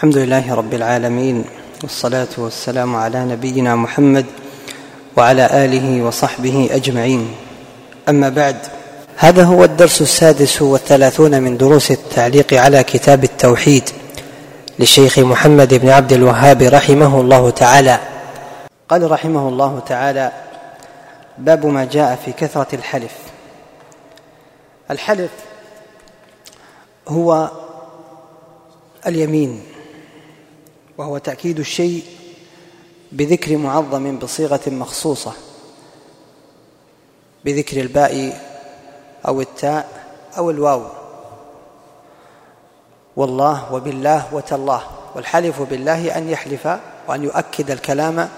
الحمد لله رب العالمين والصلاة والسلام على نبينا محمد وعلى آله وصحبه أجمعين. أما بعد هذا هو الدرس السادس والثلاثون من دروس التعليق على كتاب التوحيد للشيخ محمد بن عبد الوهاب رحمه الله تعالى. قال رحمه الله تعالى باب ما جاء في كثرة الحلف. الحلف هو اليمين. وهو تأكيد الشيء بذكر معظم بصيغة مخصوصة بذكر الباء أو التاء أو الواو. والله وبالله وتالله. والحلف بالله أن يحلف وأن يؤكد الكلام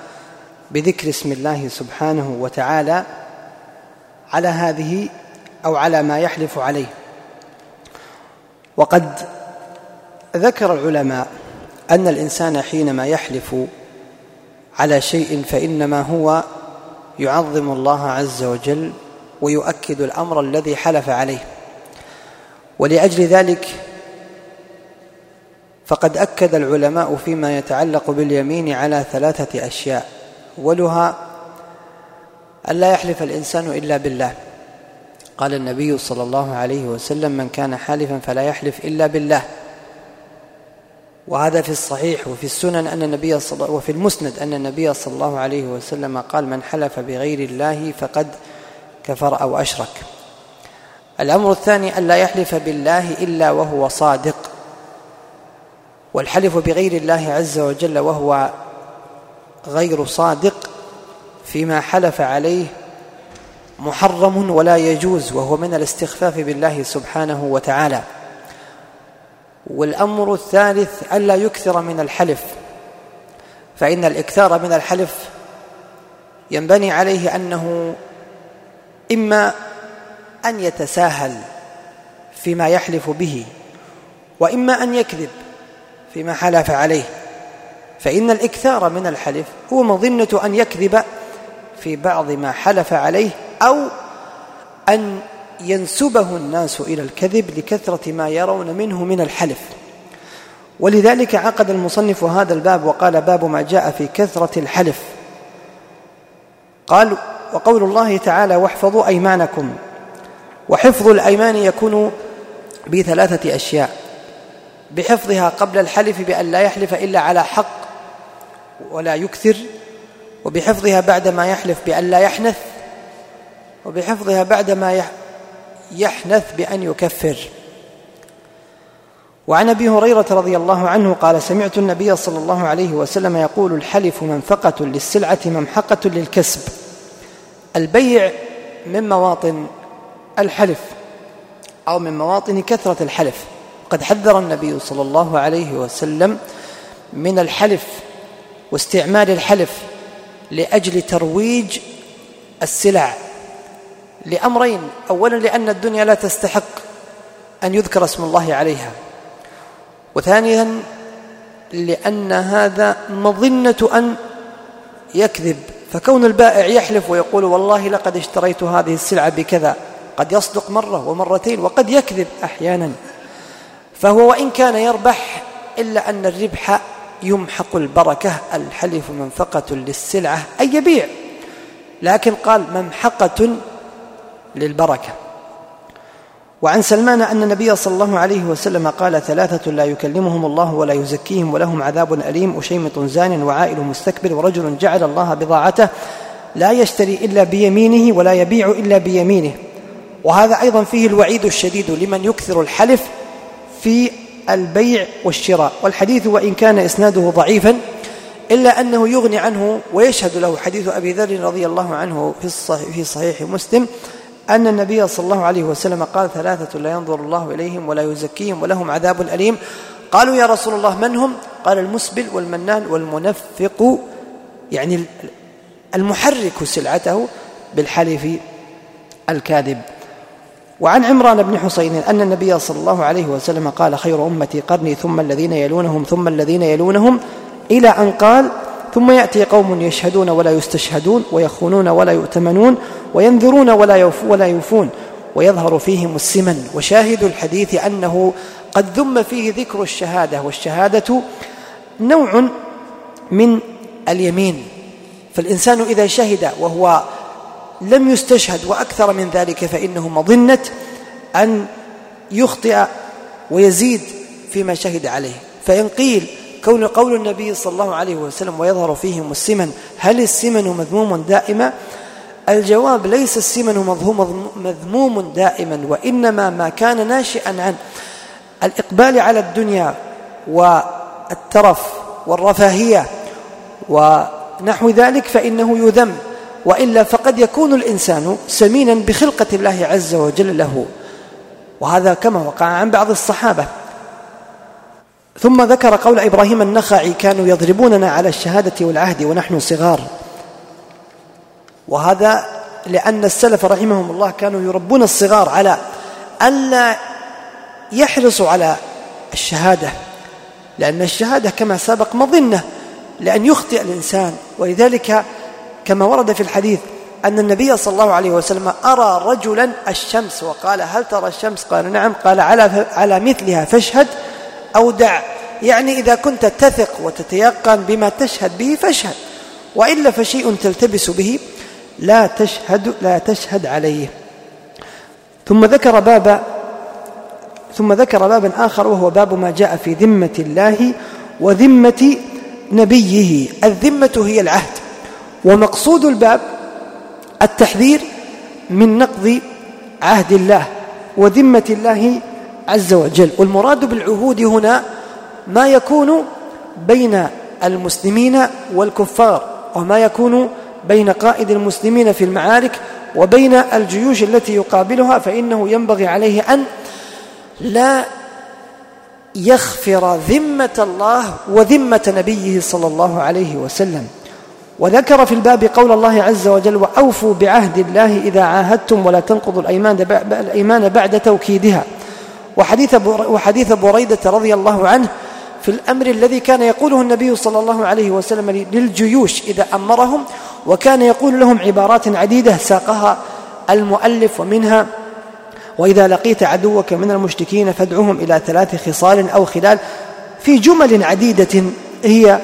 بذكر اسم الله سبحانه وتعالى على هذه أو على ما يحلف عليه. وقد ذكر العلماء أن الإنسان حينما يحلف على شيء فإنما هو يعظم الله عز وجل ويؤكد الأمر الذي حلف عليه. ولأجل ذلك فقد أكد العلماء فيما يتعلق باليمين على ثلاثة أشياء أولها ألا يحلف الإنسان إلا بالله. قال النبي صلى الله عليه وسلم من كان حالفا فلا يحلف إلا بالله. وهذا في الصحيح وفي السنن أن النبي صلى وفي المسند أن النبي صلى الله عليه وسلم قال من حلف بغير الله فقد كفر أو أشرك. الأمر الثاني ألا يحلف بالله إلا وهو صادق. والحلف بغير الله عز وجل وهو غير صادق فيما حلف عليه محرم ولا يجوز وهو من الاستخفاف بالله سبحانه وتعالى. والأمر الثالث ألا يكثر من الحلف فإن الإكثار من الحلف ينبني عليه أنه إما أن يتساهل فيما يحلف به وإما أن يكذب فيما حلف عليه فإن الإكثار من الحلف هو مظنة أن يكذب في بعض ما حلف عليه أو أن ينسبه الناس إلى الكذب لكثرة ما يرون منه من الحلف. ولذلك عقد المصنف هذا الباب وقال باب ما جاء في كثرة الحلف. قال وقول الله تعالى واحفظوا أيمانكم وحفظ الأيمان يكون بثلاثة أشياء بحفظها قبل الحلف بأن لا يحلف إلا على حق ولا يكثر وبحفظها بعدما يحلف بأن لا يحنث وبحفظها بعدما يحنث بأن يكفر. وعن أبي هريرة رضي الله عنه قال سمعت النبي صلى الله عليه وسلم يقول الحلف منفقة للسلعة ممحقة للكسب البيع من مواطن الحلف أو من مواطن كثرة الحلف. قد حذر النبي صلى الله عليه وسلم من الحلف واستعمال الحلف لأجل ترويج السلع. لأمرين. اولا لأن الدنيا لا تستحق أن يذكر اسم الله عليها. وثانيا لأن هذا مظنة أن يكذب. فكون البائع يحلف ويقول والله لقد اشتريت هذه السلعة بكذا. قد يصدق مرة ومرتين وقد يكذب أحيانا. فهو وإن كان يربح إلا أن الربح يمحق البركة. الحلف منفقة للسلعة أي يبيع. لكن قال ممحقة للبركة. وعن سلمان أن النبي صلى الله عليه وسلم قال ثلاثة لا يكلمهم الله ولا يزكيهم ولهم عذاب أليم اشيمط زان وعائل مستكبر ورجل جعل الله بضاعته لا يشتري إلا بيمينه ولا يبيع إلا بيمينه. وهذا أيضا فيه الوعيد الشديد لمن يكثر الحلف في البيع والشراء. والحديث وإن كان إسناده ضعيفا إلا أنه يغني عنه ويشهد له حديث أبي ذر رضي الله عنه في صحيح مسلم أن النبي صلى الله عليه وسلم قال ثلاثة لا ينظر الله إليهم ولا يزكيهم ولهم عذاب أليم. قالوا يا رسول الله من هم؟ قال المسبل والمنان والمنفق يعني المحرك سلعته بالحلف الكاذب. وعن عمران بن حسين أن النبي صلى الله عليه وسلم قال خير أمتي قرني ثم الذين يلونهم ثم الذين يلونهم إلى أن قال ثم يأتي قوم يشهدون ولا يستشهدون ويخونون ولا يؤتمنون وينذرون ولا يوفون ولا يوفون ويظهر فيهم السمن. وشاهد الحديث أنه قد ذم فيه ذكر الشهادة والشهادة نوع من اليمين. فالإنسان إذا شهد وهو لم يستشهد وأكثر من ذلك فإنه مظنة أن يخطئ ويزيد فيما شهد عليه. فإن قيل كون قول النبي صلى الله عليه وسلم ويظهر فيهم السمن هل السمن مذموم دائما؟ الجواب ليس السمن مذموم دائما وإنما ما كان ناشئا عن الإقبال على الدنيا والترف والرفاهية ونحو ذلك فإنه يذم وإلا فقد يكون الإنسان سمينا بخلقة الله عز وجل له. وهذا كما وقع عن بعض الصحابة. ثم ذكر قول إبراهيم النخعي كانوا يضربوننا على الشهادة والعهد ونحن صغار. وهذا لأن السلف رحمهم الله كانوا يربون الصغار على ألا يحرصوا على الشهادة لأن الشهادة كما سبق مظنة لأن يخطئ الإنسان. ولذلك كما ورد في الحديث أن النبي صلى الله عليه وسلم أرى رجلا الشمس وقال هل ترى الشمس؟ قال نعم. قال على, على مثلها فاشهد أو دع. يعني إذا كنت تثق وتتيقن بما تشهد به فاشهد وإلا فشيء تلتبس به لا تشهد لا تشهد عليه. ثم ذكر باب ثم ذكر بابا آخر وهو باب ما جاء في ذمة الله وذمة نبيه. الذمة هي العهد ومقصود الباب التحذير من نقض عهد الله وذمة الله عز وجل. والمراد بالعهود هنا ما يكون بين المسلمين والكفار وما يكون بين قائد المسلمين في المعارك وبين الجيوش التي يقابلها فإنه ينبغي عليه أن لا يخفر ذمة الله وذمة نبيه صلى الله عليه وسلم. وذكر في الباب قول الله عز وجل وأوفوا بعهد الله إذا عاهدتم ولا تنقضوا الأيمان بعد توكيدها وحديث وحديث بريدة رضي الله عنه في الأمر الذي كان يقوله النبي صلى الله عليه وسلم للجيوش إذا أمرهم وكان يقول لهم عبارات عديدة ساقها المؤلف ومنها وإذا لقيت عدوك من المشركين فادعوهم إلى ثلاث خصال أو خلال في جمل عديدة هي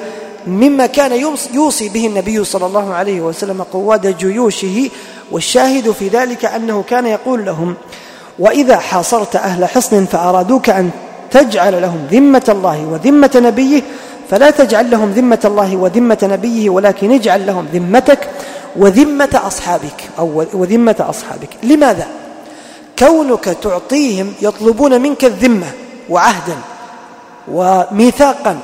مما كان يوصي به النبي صلى الله عليه وسلم قواد جيوشه والشاهد في ذلك أنه كان يقول لهم وإذا حاصرت أهل حصن فأرادوك أن تجعل لهم ذمة الله وذمة نبيه فلا تجعل لهم ذمة الله وذمة نبيه ولكن اجعل لهم ذمتك وذمة أصحابك أو وذمة أصحابك لماذا؟ كونك تعطيهم يطلبون منك الذمة وعهدا وميثاقا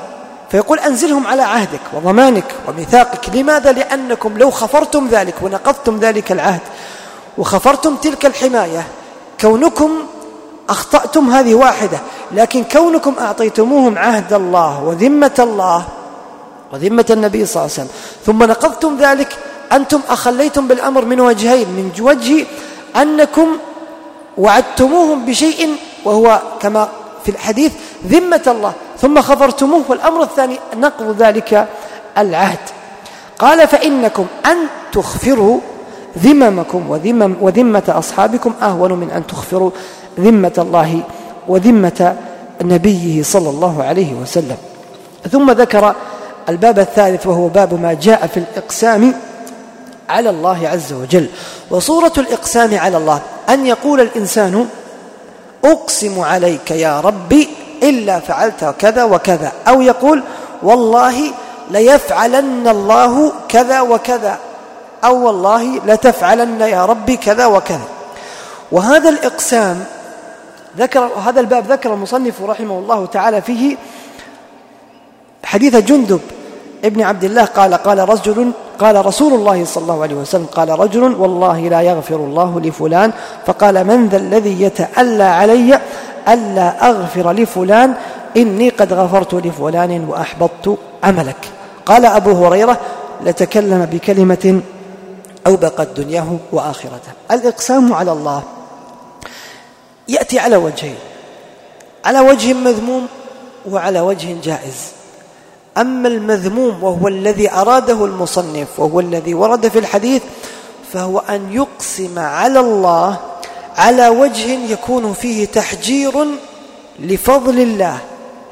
فيقول أنزلهم على عهدك وضمانك وميثاقك لماذا؟ لأنكم لو خفرتم ذلك ونقضتم ذلك العهد وخفرتم تلك الحماية كونكم أخطأتم هذه واحدة لكن كونكم أعطيتموهم عهد الله وذمة الله وذمة النبي صلى الله عليه وسلم. ثم نقضتم ذلك أنتم أخليتم بالأمر من وجهين من وجه أنكم وعدتموهم بشيء وهو كما في الحديث ذمة الله. ثم خبرتموه والأمر الثاني نقض ذلك العهد. قال فإنكم أن تخفروا ذممكم وذمم وذمة أصحابكم أهون من أن تخفروا ذمة الله وذمة نبيه صلى الله عليه وسلم. ثم ذكر الباب الثالث وهو باب ما جاء في الإقسام على الله عز وجل. وصورة الإقسام على الله أن يقول الإنسان أقسم عليك يا ربي إلا فعلت كذا وكذا أو يقول والله ليفعلن الله كذا وكذا أو والله لتفعلن يا ربي كذا وكذا. وهذا الإقسام ذكر هذا الباب ذكر المصنف رحمه الله تعالى فيه حديث جندب ابن عبد الله قال قال رجل قال رسول الله صلى الله عليه وسلم قال رجل والله لا يغفر الله لفلان فقال من ذا الذي يتألى علي ألا أغفر لفلان إني قد غفرت لفلان وأحبطت عملك قال أبو هريرة لتكلم بكلمة أوبقت دنياه وآخرته الإقسام على الله يأتي على وجهين على وجه مذموم وعلى وجه جائز. أما المذموم وهو الذي أراده المصنف وهو الذي ورد في الحديث فهو أن يقسم على الله على وجه يكون فيه تحجير لفضل الله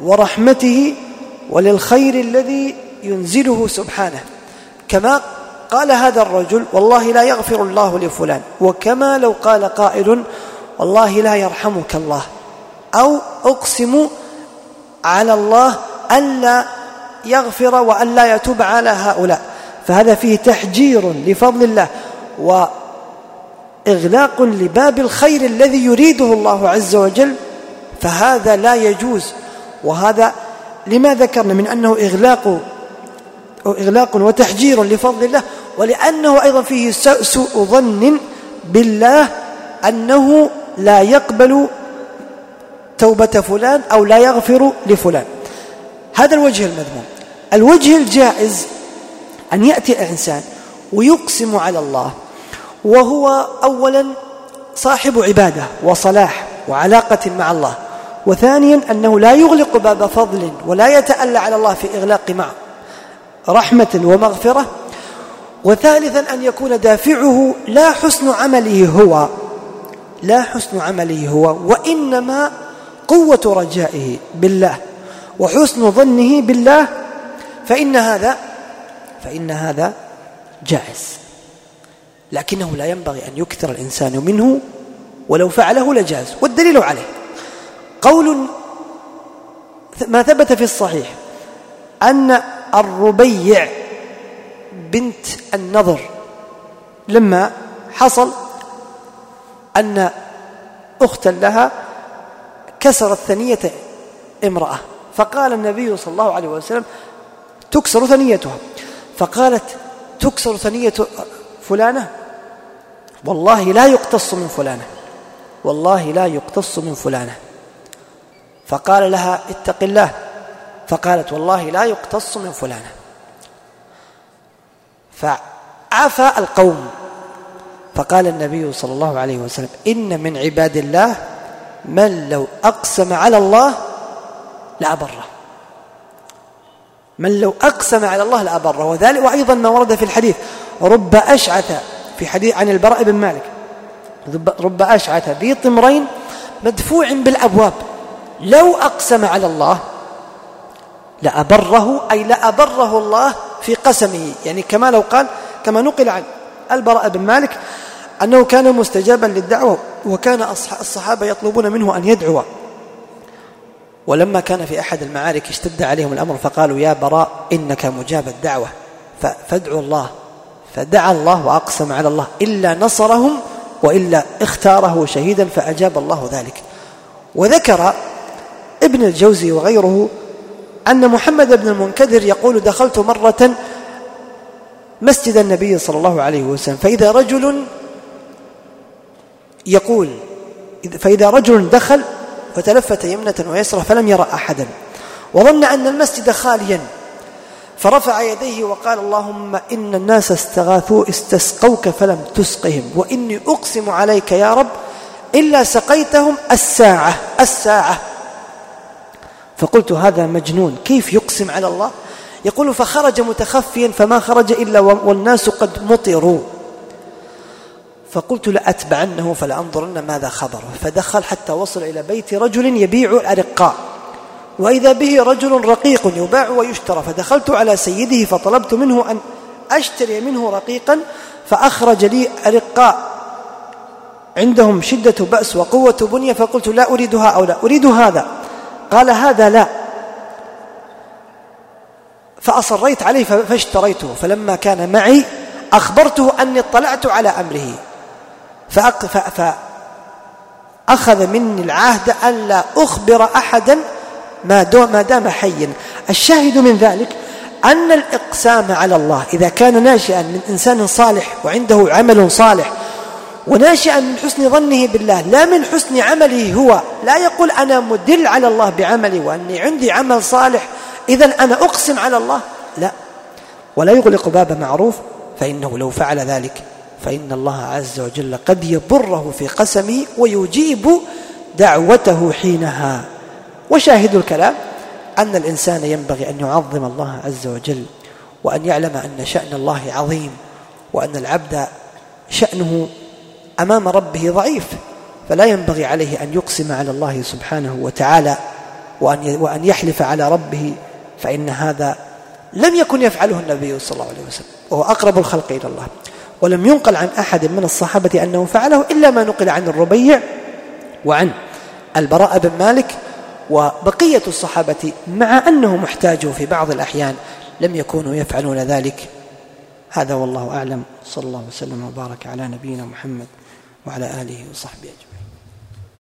ورحمته وللخير الذي ينزله سبحانه. كما قال هذا الرجل والله لا يغفر الله لفلان. وكما لو قال قائل والله لا يرحمك الله. أو أقسم على الله ألا يغفر وألا يتوب على هؤلاء. فهذا فيه تحجير لفضل الله وإغلاق لباب الخير الذي يريده الله عز وجل. فهذا لا يجوز. وهذا لما ذكرنا من أنه إغلاق إغلاق وتحجير لفضل الله ولأنه أيضا فيه سوء ظن بالله أنه لا يقبل توبة فلان أو لا يغفر لفلان. هذا الوجه المذموم. الوجه الجائز أن يأتي إنسان ويقسم على الله وهو أولا صاحب عبادة وصلاح وعلاقة مع الله وثانيا أنه لا يغلق باب فضل ولا يتألى على الله في إغلاق مع رحمة ومغفرة وثالثا أن يكون دافعه لا حسن عمله هو. لا حسن عمله هو وإنما قوة رجائه بالله وحسن ظنه بالله فإن هذا فإن هذا جائز. لكنه لا ينبغي أن يكثر الإنسان منه ولو فعله لجاز والدليل عليه. قول ما ثبت في الصحيح أن الربيع بنت النضر لما حصل أن أختا لها كسرت ثنية امرأة. فقال النبي صلى الله عليه وسلم تكسر ثنيتها. فقالت تكسر ثنية فلانة؟ والله لا يقتص من فلانة. والله لا يقتص من فلانة. فقال لها اتق الله. فقالت والله لا يقتص من فلانة. فعفى القوم. فقال النبي صلى الله عليه وسلم إن من عباد الله من لو أقسم على الله لأبره من لو أقسم على الله لأبره وذلك وأيضا ما ورد في الحديث رب أشعث في حديث عن البراء بن مالك. رب أشعث ذي طمرين مدفوع بالأبواب. لو أقسم على الله لأبره أي لأبره الله في قسمه. يعني كما لو قال كما نقل عن البراء بن مالك أنه كان مستجابا للدعوة وكان الصحابة يطلبون منه أن يدعو. ولما كان في أحد المعارك اشتد عليهم الأمر فقالوا يا براء إنك مجاب الدعوة فادعوا الله. فدعا الله وأقسم على الله إلا نصرهم وإلا اختاره شهيدا فأجاب الله ذلك. وذكر ابن الجوزي وغيره أن محمد بن المنكدر يقول دخلت مرة مسجد النبي صلى الله عليه وسلم فإذا رجل يقول فإذا رجل دخل فتلفت يمنة ويسرى فلم يرى أحدا وظن أن المسجد خاليا فرفع يديه وقال اللهم إن الناس استغاثوا استسقوك فلم تسقهم وإني أقسم عليك يا رب إلا سقيتهم الساعة الساعة. فقلت هذا مجنون كيف يقسم على الله؟ يقول فخرج متخفيا فما خرج إلا والناس قد مطروا. فقلت لأتبعنه فلأنظرن ماذا خبره. فدخل حتى وصل إلى بيت رجل يبيع الأرقاء. وإذا به رجل رقيق يباع ويشترى. فدخلت على سيده فطلبت منه أن أشتري منه رقيقا فأخرج لي أرقاء. عندهم شدة بأس وقوة بنية. فقلت لا أريد هؤلاء أريد هذا. قال هذا لا. فأصريت عليه فاشتريته. فلما كان معي أخبرته أني اطلعت على أمره. فأخذ مني العهد ألا أخبر أحدا ما دام حيا. الشاهد من ذلك أن الإقسام على الله إذا كان ناشئا من إنسان صالح وعنده عمل صالح وناشئا من حسن ظنه بالله لا من حسن عمله هو لا يقول أنا مدل على الله بعملي وأني عندي عمل صالح إذا أنا أقسم على الله؟ لا. ولا يغلق باب معروف فإنه لو فعل ذلك فإن الله عز وجل قد يبره في قسمه ويجيب دعوته حينها. وشاهد الكلام أن الإنسان ينبغي أن يعظم الله عز وجل وأن يعلم أن شأن الله عظيم وأن العبد شأنه أمام ربه ضعيف. فلا ينبغي عليه أن يقسم على الله سبحانه وتعالى وأن وأن يحلف على ربه فإن هذا لم يكن يفعله النبي صلى الله عليه وسلم. وهو أقرب الخلق إلى الله. ولم ينقل عن أحد من الصحابة أنه فعله إلا ما نقل عن الربيع وعن البراء بن مالك وبقية الصحابة مع أنهم احتاجوا في بعض الأحيان لم يكونوا يفعلون ذلك. هذا والله أعلم. صلى الله وسلم وبارك على نبينا محمد وعلى آله وصحبه أجمعين.